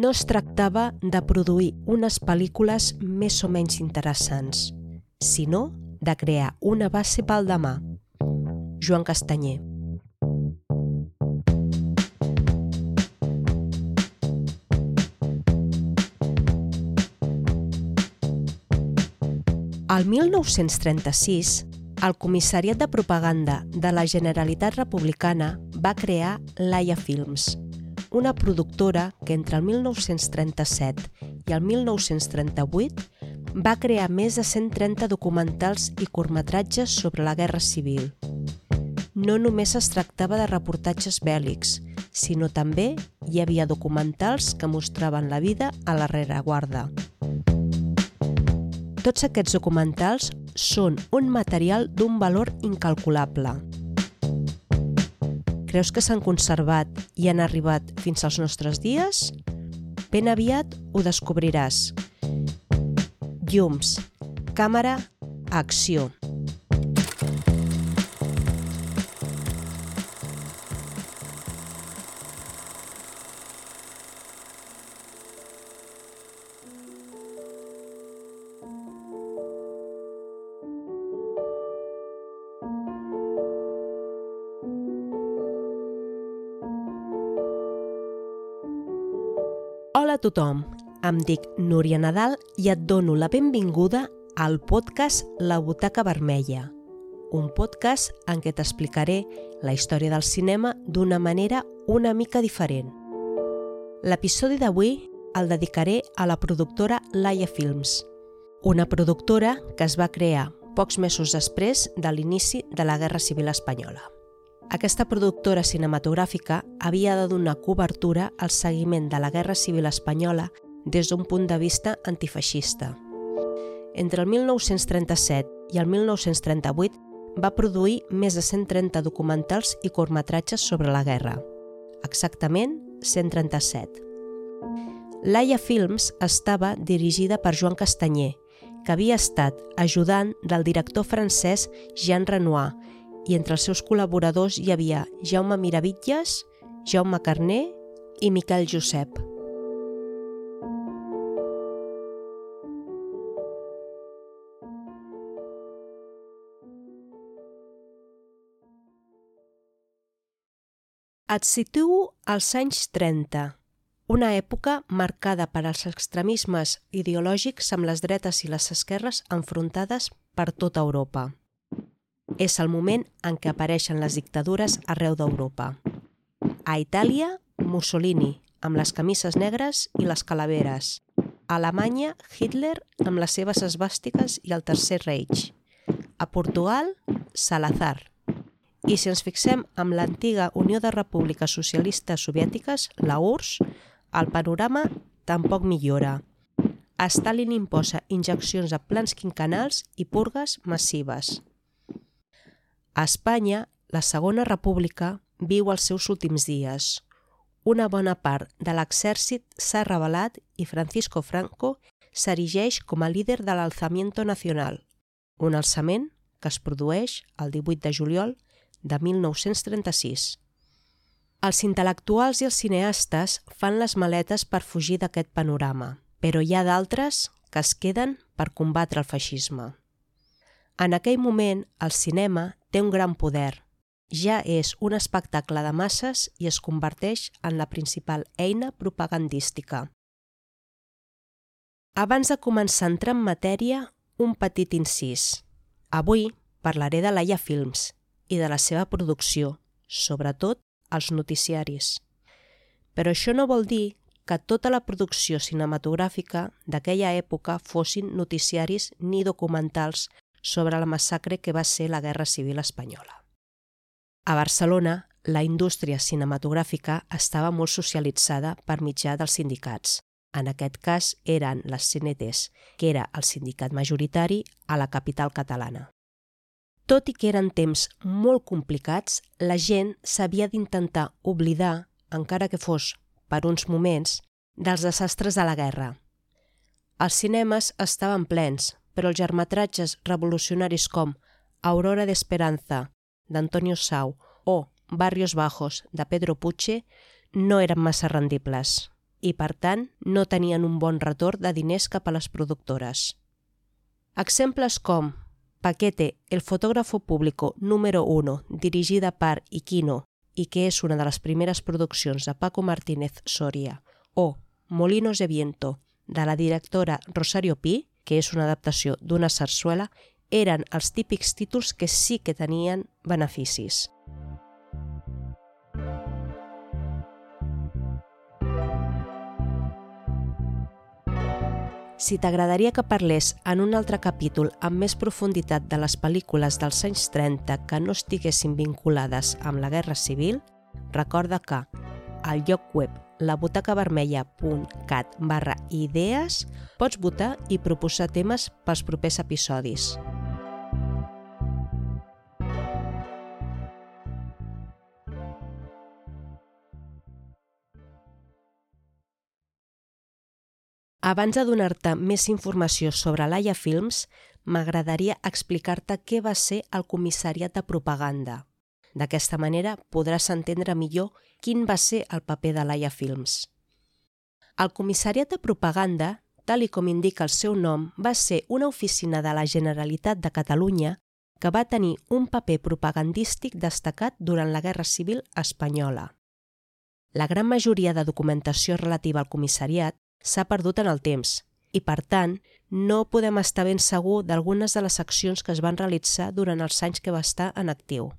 no es tractava de produir unes pel·lícules més o menys interessants, sinó de crear una base pel demà. Joan Castanyer. Al 1936, el Comissariat de Propaganda de la Generalitat Republicana va crear Laia Films, una productora que entre el 1937 i el 1938 va crear més de 130 documentals i curtmetratges sobre la Guerra Civil. No només es tractava de reportatges bèl·lics, sinó també hi havia documentals que mostraven la vida a la rereguarda. Tots aquests documentals són un material d'un valor incalculable. Creus que s'han conservat i han arribat fins als nostres dies? Ben aviat ho descobriràs. Llums, càmera, acció. Hola a tothom, em dic Núria Nadal i et dono la benvinguda al podcast La Butaca Vermella, un podcast en què t'explicaré la història del cinema d'una manera una mica diferent. L'episodi d'avui el dedicaré a la productora Laia Films, una productora que es va crear pocs mesos després de l'inici de la Guerra Civil Espanyola. Aquesta productora cinematogràfica havia de donar cobertura al seguiment de la Guerra Civil Espanyola des d'un punt de vista antifeixista. Entre el 1937 i el 1938 va produir més de 130 documentals i curtmetratges sobre la guerra, exactament 137. Laia Films estava dirigida per Joan Castanyer, que havia estat ajudant del director francès Jean Renoir i entre els seus col·laboradors hi havia Jaume Miravitlles, Jaume Carné i Miquel Josep. Et situo als anys 30, una època marcada per als extremismes ideològics amb les dretes i les esquerres enfrontades per tota Europa. És el moment en què apareixen les dictadures arreu d'Europa. A Itàlia, Mussolini, amb les camises negres i les calaveres. A Alemanya, Hitler amb les seves esbàstiques i el Tercer Reich. A Portugal, Salazar. I si ens fixem amb l'antiga Unió de Repúbliques Socialistes Soviètiques, la URSS, el panorama tampoc millora. Stalin imposa injeccions de plans quinquenals i purgues massives. A Espanya, la Segona República viu els seus últims dies. Una bona part de l'exèrcit s'ha revelat i Francisco Franco s'erigeix com a líder de l'Alzamiento Nacional, un alçament que es produeix el 18 de juliol de 1936. Els intel·lectuals i els cineastes fan les maletes per fugir d'aquest panorama, però hi ha d'altres que es queden per combatre el feixisme. En aquell moment, el cinema té un gran poder. Ja és un espectacle de masses i es converteix en la principal eina propagandística. Abans de començar a entrar en matèria, un petit incís. Avui parlaré de Laia Films i de la seva producció, sobretot els noticiaris. Però això no vol dir que tota la producció cinematogràfica d'aquella època fossin noticiaris ni documentals sobre la massacre que va ser la Guerra Civil Espanyola. A Barcelona, la indústria cinematogràfica estava molt socialitzada per mitjà dels sindicats. En aquest cas eren les CNTs, que era el sindicat majoritari a la capital catalana. Tot i que eren temps molt complicats, la gent s'havia d'intentar oblidar, encara que fos per uns moments, dels desastres de la guerra. Els cinemes estaven plens, però els germetratges revolucionaris com Aurora d'Esperanza, d'Antonio Sau, o Barrios Bajos, de Pedro Puche, no eren massa rendibles. i, per tant, no tenien un bon retorn de diners cap a les productores. Exemples com Paquete, el fotógrafo público número 1, dirigida per Iquino i que és una de les primeres produccions de Paco Martínez Soria, o Molinos de Viento, de la directora Rosario Pi, que és una adaptació d'una sarsuela, eren els típics títols que sí que tenien beneficis. Si t'agradaria que parlés en un altre capítol amb més profunditat de les pel·lícules dels anys 30 que no estiguessin vinculades amb la Guerra Civil, recorda que al lloc web labutacavermella.cat barra idees pots votar i proposar temes pels propers episodis. Abans de donar-te més informació sobre l'Aia Films, m'agradaria explicar-te què va ser el comissariat de propaganda. D'aquesta manera podràs entendre millor quin va ser el paper de l'Aia Films. El comissariat de propaganda, tal i com indica el seu nom, va ser una oficina de la Generalitat de Catalunya que va tenir un paper propagandístic destacat durant la Guerra Civil Espanyola. La gran majoria de documentació relativa al comissariat s'ha perdut en el temps i, per tant, no podem estar ben segur d'algunes de les accions que es van realitzar durant els anys que va estar en actiu.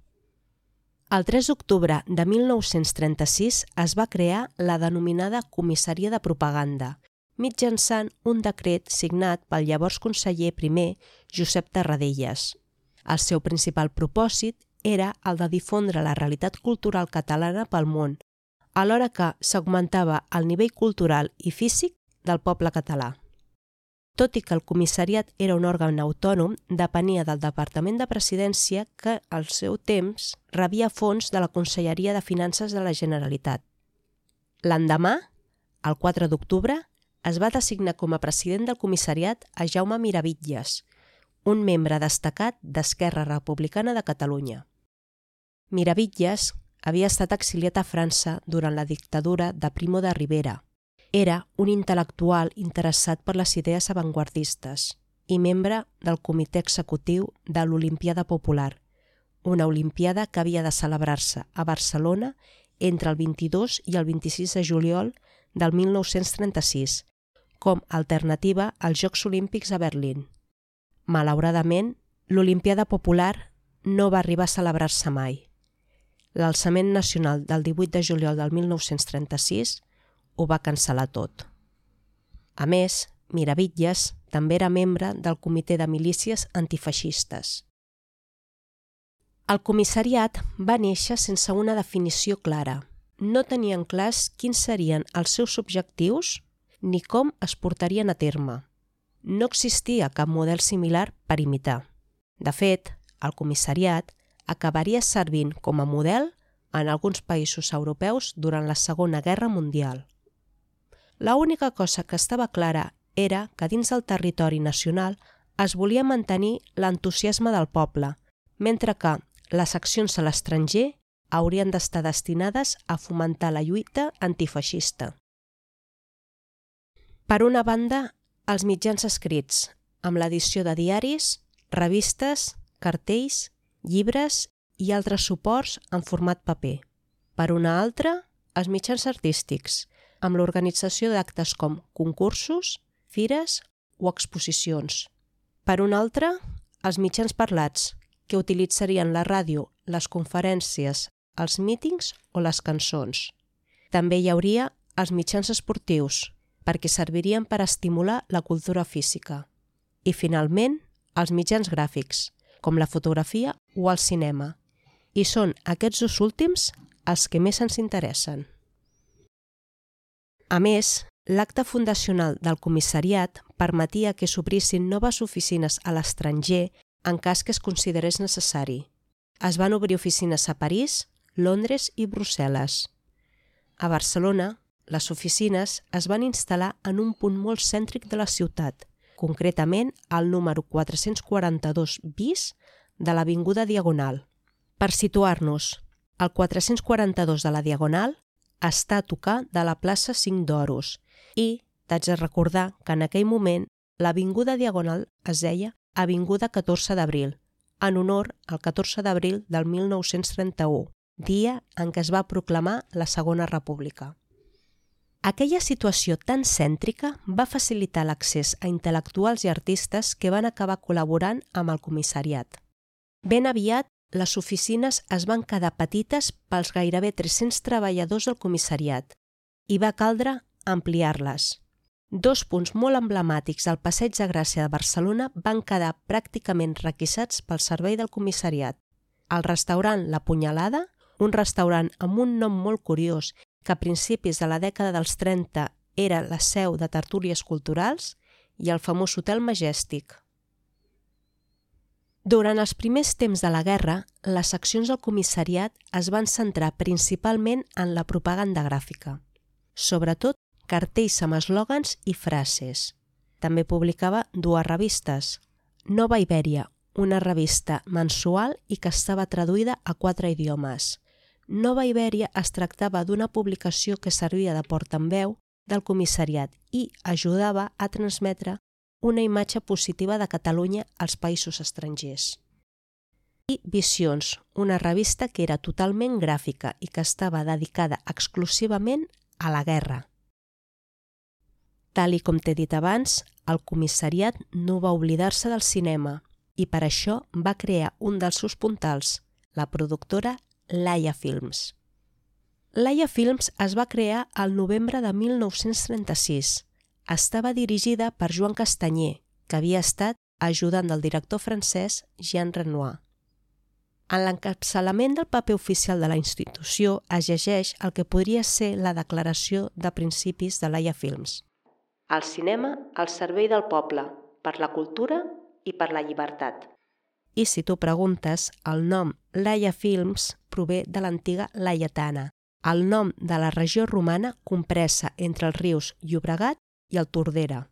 El 3 d'octubre de 1936 es va crear la denominada Comissaria de Propaganda, mitjançant un decret signat pel llavors conseller primer Josep Tarradellas. El seu principal propòsit era el de difondre la realitat cultural catalana pel món alhora que s'augmentava el nivell cultural i físic del poble català. Tot i que el comissariat era un òrgan autònom, depenia del Departament de Presidència que, al seu temps, rebia fons de la Conselleria de Finances de la Generalitat. L'endemà, el 4 d'octubre, es va designar com a president del comissariat a Jaume Miravitlles, un membre destacat d'Esquerra Republicana de Catalunya. Miravitlles havia estat exiliat a França durant la dictadura de Primo de Rivera. Era un intel·lectual interessat per les idees avantguardistes i membre del comitè executiu de l'Olimpiada Popular, una olimpiada que havia de celebrar-se a Barcelona entre el 22 i el 26 de juliol del 1936, com a alternativa als Jocs Olímpics a Berlín. Malauradament, l'Olimpiada Popular no va arribar a celebrar-se mai l'alçament nacional del 18 de juliol del 1936 ho va cancel·lar tot. A més, Miravitlles també era membre del Comitè de Milícies Antifeixistes. El comissariat va néixer sense una definició clara. No tenien clars quins serien els seus objectius ni com es portarien a terme. No existia cap model similar per imitar. De fet, el comissariat acabaria servint com a model en alguns països europeus durant la Segona Guerra Mundial. La única cosa que estava clara era que dins del territori nacional es volia mantenir l'entusiasme del poble, mentre que les accions a l'estranger haurien d'estar destinades a fomentar la lluita antifeixista. Per una banda, els mitjans escrits, amb l'edició de diaris, revistes, cartells llibres i altres suports en format paper. Per una altra, els mitjans artístics, amb l'organització d'actes com concursos, fires o exposicions. Per una altra, els mitjans parlats, que utilitzarien la ràdio, les conferències, els mítings o les cançons. També hi hauria els mitjans esportius, perquè servirien per estimular la cultura física. I, finalment, els mitjans gràfics, com la fotografia o el cinema, i són aquests dos últims els que més ens interessen. A més, l'acte fundacional del comissariat permetia que s'obrissin noves oficines a l'estranger en cas que es considerés necessari. Es van obrir oficines a París, Londres i Brussel·les. A Barcelona, les oficines es van instal·lar en un punt molt cèntric de la ciutat, concretament al número 442 bis de l'Avinguda Diagonal. Per situar-nos, el 442 de la Diagonal està a tocar de la plaça 5 d'Oros i t'haig de recordar que en aquell moment l'avinguda Diagonal es deia Avinguda 14 d'abril, en honor al 14 d'abril del 1931, dia en què es va proclamar la Segona República. Aquella situació tan cèntrica va facilitar l'accés a intel·lectuals i artistes que van acabar col·laborant amb el comissariat. Ben aviat, les oficines es van quedar petites pels gairebé 300 treballadors del comissariat i va caldre ampliar-les. Dos punts molt emblemàtics al Passeig de Gràcia de Barcelona van quedar pràcticament requisats pel servei del comissariat. El restaurant La Punyalada, un restaurant amb un nom molt curiós que a principis de la dècada dels 30 era la seu de tertúlies culturals, i el famós Hotel Majestic. Durant els primers temps de la guerra, les accions del comissariat es van centrar principalment en la propaganda gràfica, sobretot cartells amb eslògans i frases. També publicava dues revistes. Nova Ibèria, una revista mensual i que estava traduïda a quatre idiomes. Nova Ibèria es tractava d'una publicació que servia de portaveu del comissariat i ajudava a transmetre una imatge positiva de Catalunya als països estrangers. I Visions, una revista que era totalment gràfica i que estava dedicada exclusivament a la guerra. Tal i com t'he dit abans, el comissariat no va oblidar-se del cinema i per això va crear un dels seus puntals, la productora Laia Films. Laia Films es va crear al novembre de 1936. Estava dirigida per Joan Castanyer, que havia estat ajudant del director francès Jean Renoir. En l'encapçalament del paper oficial de la institució es llegeix el que podria ser la declaració de principis de Laia Films. El cinema al servei del poble, per la cultura i per la llibertat. I si tu preguntes, el nom Laia Films prové de l'antiga Laietana, el nom de la regió romana compressa entre els rius Llobregat i el Tordera.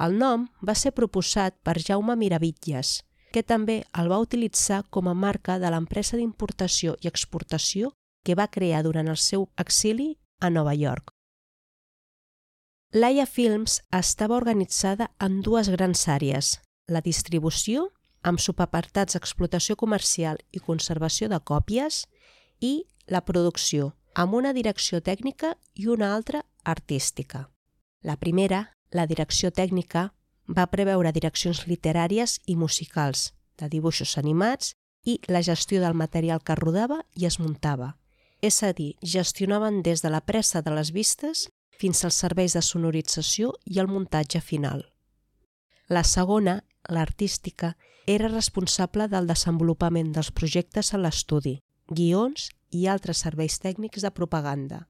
El nom va ser proposat per Jaume Miravitlles, que també el va utilitzar com a marca de l'empresa d'importació i exportació que va crear durant el seu exili a Nova York. Laia Films estava organitzada en dues grans àrees, la distribució, amb subapartats explotació comercial i conservació de còpies, i la producció, amb una direcció tècnica i una altra artística. La primera, la direcció tècnica, va preveure direccions literàries i musicals, de dibuixos animats i la gestió del material que rodava i es muntava. És a dir, gestionaven des de la pressa de les vistes fins als serveis de sonorització i el muntatge final. La segona, l'artística, era responsable del desenvolupament dels projectes a l'estudi, guions i altres serveis tècnics de propaganda.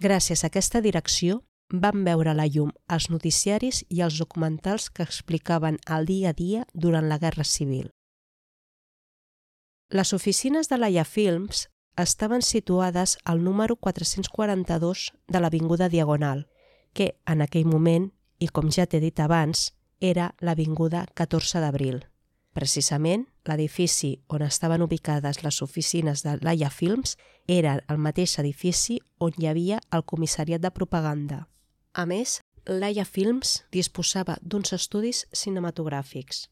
Gràcies a aquesta direcció, van veure la llum els noticiaris i els documentals que explicaven el dia a dia durant la Guerra Civil. Les oficines de l'Aia Films estaven situades al número 442 de l'Avinguda Diagonal, que en aquell moment, i com ja t'he dit abans, era l'Avinguda 14 d'Abril. Precisament, l'edifici on estaven ubicades les oficines de Laia Films era el mateix edifici on hi havia el comissariat de propaganda. A més, Laia Films disposava d'uns estudis cinematogràfics.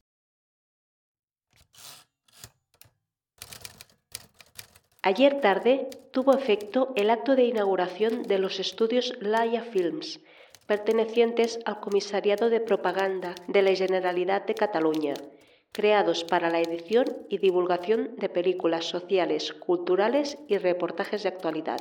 Ayer tarde tuvo efecto el acto de inauguración de los estudios Laia Films, pertenecientes al Comisariado de Propaganda de la Generalidad de Cataluña, creados para la edición y divulgación de películas sociales, culturales y reportajes de actualidad.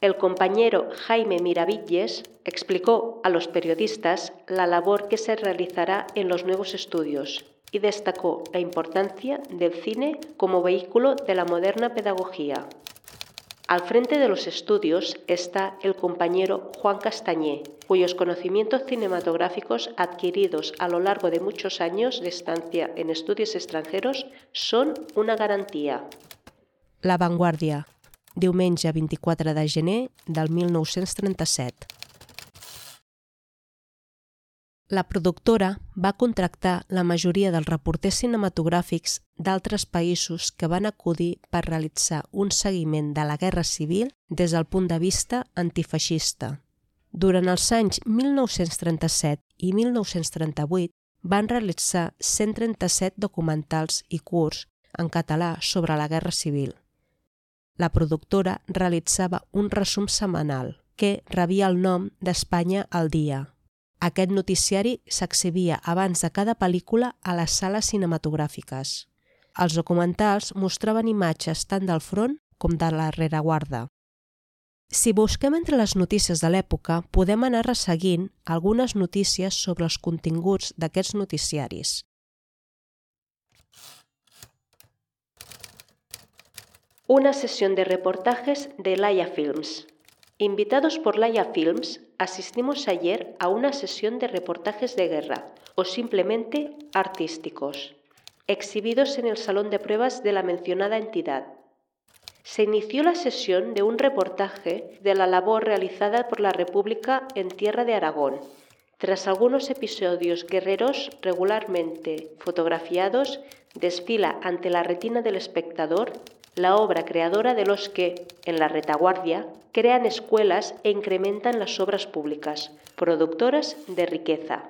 El compañero Jaime Miravilles explicó a los periodistas la labor que se realizará en los nuevos estudios y destacó la importancia del cine como vehículo de la moderna pedagogía. Al frente de los estudios está el compañero Juan Castañé, cuyos conocimientos cinematográficos adquiridos a lo largo de muchos años de estancia en estudios extranjeros son una garantía. La Vanguardia, diumenge 24 de gener del 1937. La productora va contractar la majoria dels reporters cinematogràfics d'altres països que van acudir per realitzar un seguiment de la Guerra Civil des del punt de vista antifeixista. Durant els anys 1937 i 1938 van realitzar 137 documentals i curts en català sobre la Guerra Civil. La productora realitzava un resum setmanal que rebia el nom d'Espanya al dia. Aquest noticiari s'exhibia abans de cada pel·lícula a les sales cinematogràfiques. Els documentals mostraven imatges tant del front com de la rereguarda. Si busquem entre les notícies de l'època, podem anar resseguint algunes notícies sobre els continguts d'aquests noticiaris. Una sesión de reportajes de Laia Films. Invitados por Laia Films, asistimos ayer a una sesión de reportajes de guerra o simplemente artísticos, exhibidos en el salón de pruebas de la mencionada entidad se inició la sesión de un reportaje de la labor realizada por la República en tierra de Aragón. Tras algunos episodios guerreros regularmente fotografiados, desfila ante la retina del espectador la obra creadora de los que, en la retaguardia, crean escuelas e incrementan las obras públicas, productoras de riqueza.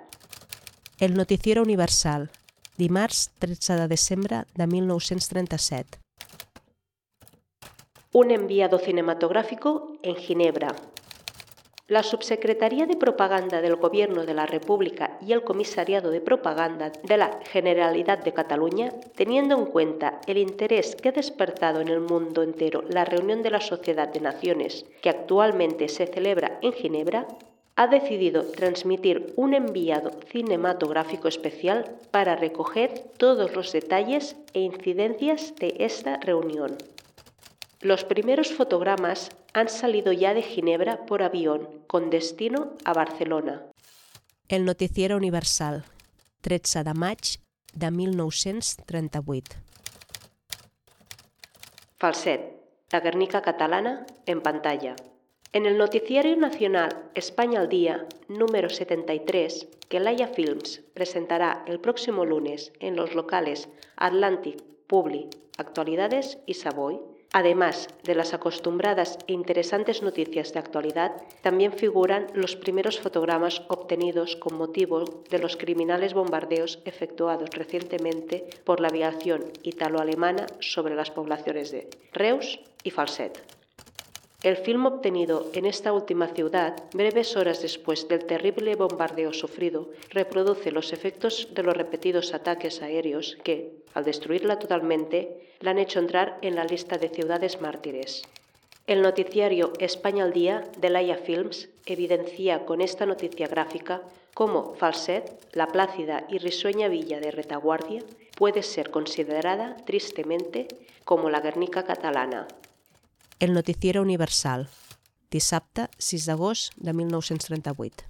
El Noticiero Universal, dimarts 13 de desembre de 1937 un enviado cinematográfico en Ginebra. La Subsecretaría de Propaganda del Gobierno de la República y el Comisariado de Propaganda de la Generalidad de Cataluña, teniendo en cuenta el interés que ha despertado en el mundo entero la reunión de la Sociedad de Naciones que actualmente se celebra en Ginebra, ha decidido transmitir un enviado cinematográfico especial para recoger todos los detalles e incidencias de esta reunión. Los primeros fotogramas han salido ya de Ginebra por avión, con destino a Barcelona. El Noticiero Universal, 13 de maig de 1938. Falset, la Guernica catalana en pantalla. En el Noticiario Nacional España al Día, número 73, que Laia Films presentará el próximo lunes en los locales Atlantic, Publi, Actualidades y Savoy, Además de las acostumbradas e interesantes noticias de actualidad, también figuran los primeros fotogramas obtenidos con motivo de los criminales bombardeos efectuados recientemente por la aviación italo-alemana sobre las poblaciones de Reus y Falset. El film obtenido en esta última ciudad, breves horas después del terrible bombardeo sufrido, reproduce los efectos de los repetidos ataques aéreos que, al destruirla totalmente, la han hecho entrar en la lista de ciudades mártires. El noticiario España al Día de Laia Films evidencia con esta noticia gráfica cómo Falset, la plácida y risueña villa de retaguardia, puede ser considerada tristemente como la Guernica catalana, el Noticiero Universal, dissabte 6 d'agost de 1938.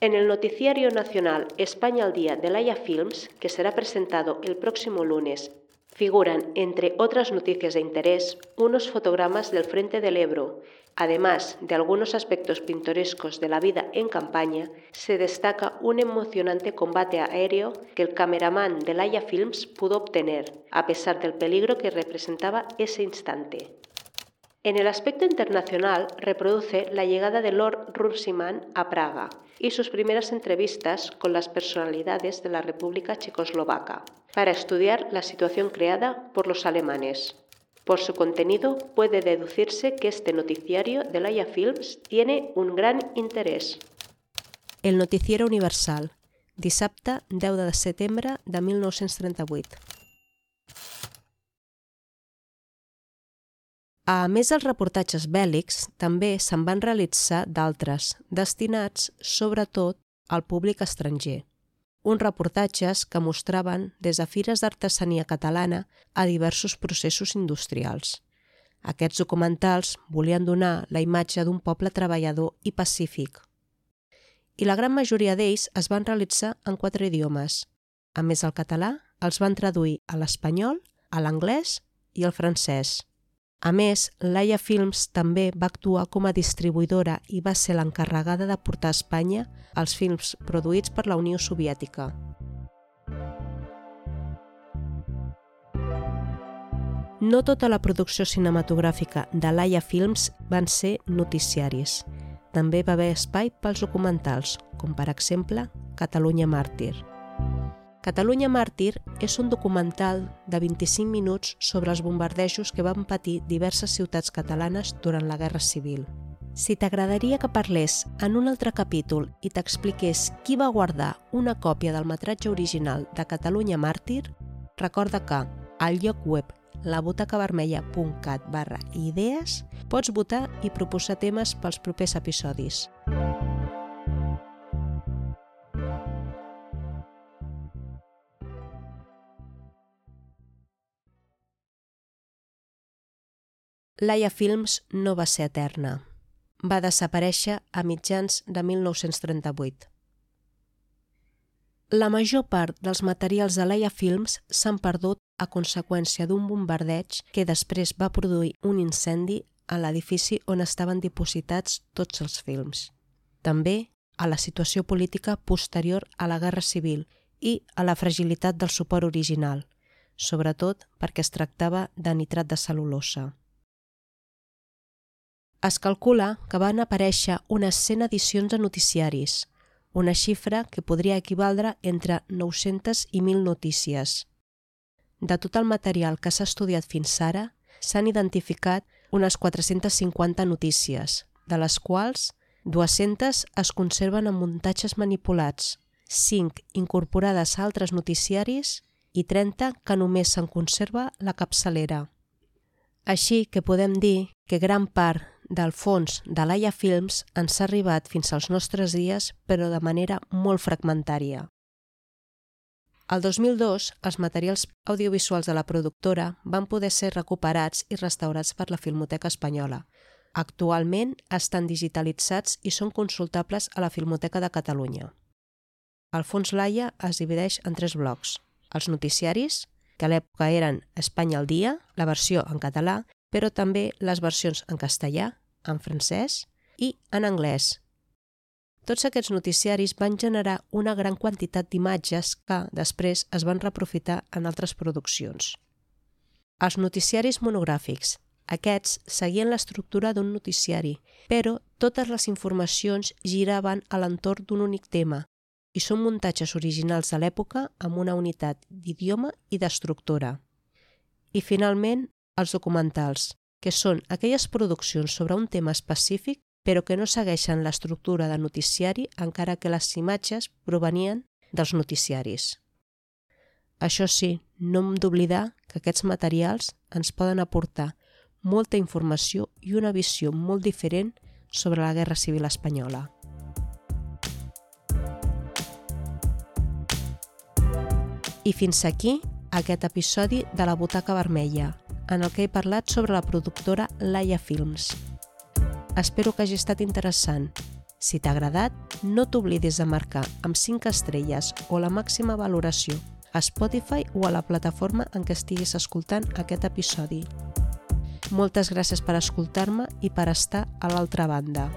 En el Noticiario Nacional España al Día de Laia Films, que será presentado el próximo lunes, figuran, entre otras noticias de interés, unos fotogramas del Frente del Ebro Además de algunos aspectos pintorescos de la vida en campaña, se destaca un emocionante combate aéreo que el cameraman de Laia Films pudo obtener, a pesar del peligro que representaba ese instante. En el aspecto internacional reproduce la llegada de Lord Runciman a Praga y sus primeras entrevistas con las personalidades de la República Checoslovaca para estudiar la situación creada por los alemanes. Por su contenido puede deducirse que este noticiario de Laia Films tiene un gran interès. El Noticiero Universal, dissabte 10 de setembre de 1938. A més dels reportatges bèl·lics, també se'n van realitzar d'altres, destinats sobretot al públic estranger uns reportatges que mostraven des de fires d'artesania catalana a diversos processos industrials. Aquests documentals volien donar la imatge d'un poble treballador i pacífic. I la gran majoria d'ells es van realitzar en quatre idiomes. A més del català, els van traduir a l'espanyol, a l'anglès i al francès. A més, Laia Films també va actuar com a distribuïdora i va ser l'encarregada de portar a Espanya els films produïts per la Unió Soviètica. No tota la producció cinematogràfica de Laia Films van ser noticiaris. També va haver espai pels documentals, com per exemple Catalunya Màrtir. Catalunya Màrtir és un documental de 25 minuts sobre els bombardejos que van patir diverses ciutats catalanes durant la Guerra Civil. Si t'agradaria que parlés en un altre capítol i t'expliqués qui va guardar una còpia del metratge original de Catalunya Màrtir, recorda que al lloc web labutacavermella.cat barra idees pots votar i proposar temes pels propers episodis. Laia Films no va ser eterna. Va desaparèixer a mitjans de 1938. La major part dels materials de Laia Films s'han perdut a conseqüència d'un bombardeig que després va produir un incendi a l'edifici on estaven dipositats tots els films. També a la situació política posterior a la Guerra Civil i a la fragilitat del suport original, sobretot perquè es tractava de nitrat de cel·lulosa. Es calcula que van aparèixer unes 100 edicions de noticiaris, una xifra que podria equivaldre entre 900 i 1.000 notícies. De tot el material que s'ha estudiat fins ara, s'han identificat unes 450 notícies, de les quals 200 es conserven en muntatges manipulats, 5 incorporades a altres noticiaris i 30 que només se'n conserva la capçalera. Així que podem dir que gran part del fons de Laia Films ens ha arribat fins als nostres dies, però de manera molt fragmentària. El 2002, els materials audiovisuals de la productora van poder ser recuperats i restaurats per la Filmoteca Espanyola. Actualment estan digitalitzats i són consultables a la Filmoteca de Catalunya. El fons Laia es divideix en tres blocs. Els noticiaris, que a l'època eren Espanya al dia, la versió en català, però també les versions en castellà, en francès i en anglès. Tots aquests noticiaris van generar una gran quantitat d'imatges que després es van reprofitar en altres produccions. Els noticiaris monogràfics. Aquests seguien l'estructura d'un noticiari, però totes les informacions giraven a l'entorn d'un únic tema i són muntatges originals de l'època amb una unitat d'idioma i d'estructura. I finalment, els documentals, que són aquelles produccions sobre un tema específic però que no segueixen l'estructura de noticiari encara que les imatges provenien dels noticiaris. Això sí, no hem d'oblidar que aquests materials ens poden aportar molta informació i una visió molt diferent sobre la Guerra Civil Espanyola. I fins aquí aquest episodi de la Butaca Vermella, en el que he parlat sobre la productora Laia Films. Espero que hagi estat interessant. Si t'ha agradat, no t'oblidis de marcar amb 5 estrelles o la màxima valoració a Spotify o a la plataforma en què estiguis escoltant aquest episodi. Moltes gràcies per escoltar-me i per estar a l'altra banda.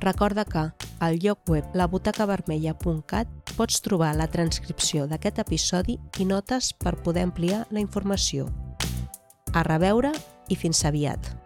Recorda que al lloc web labutacavermella.cat pots trobar la transcripció d'aquest episodi i notes per poder ampliar la informació. A reveure i fins aviat!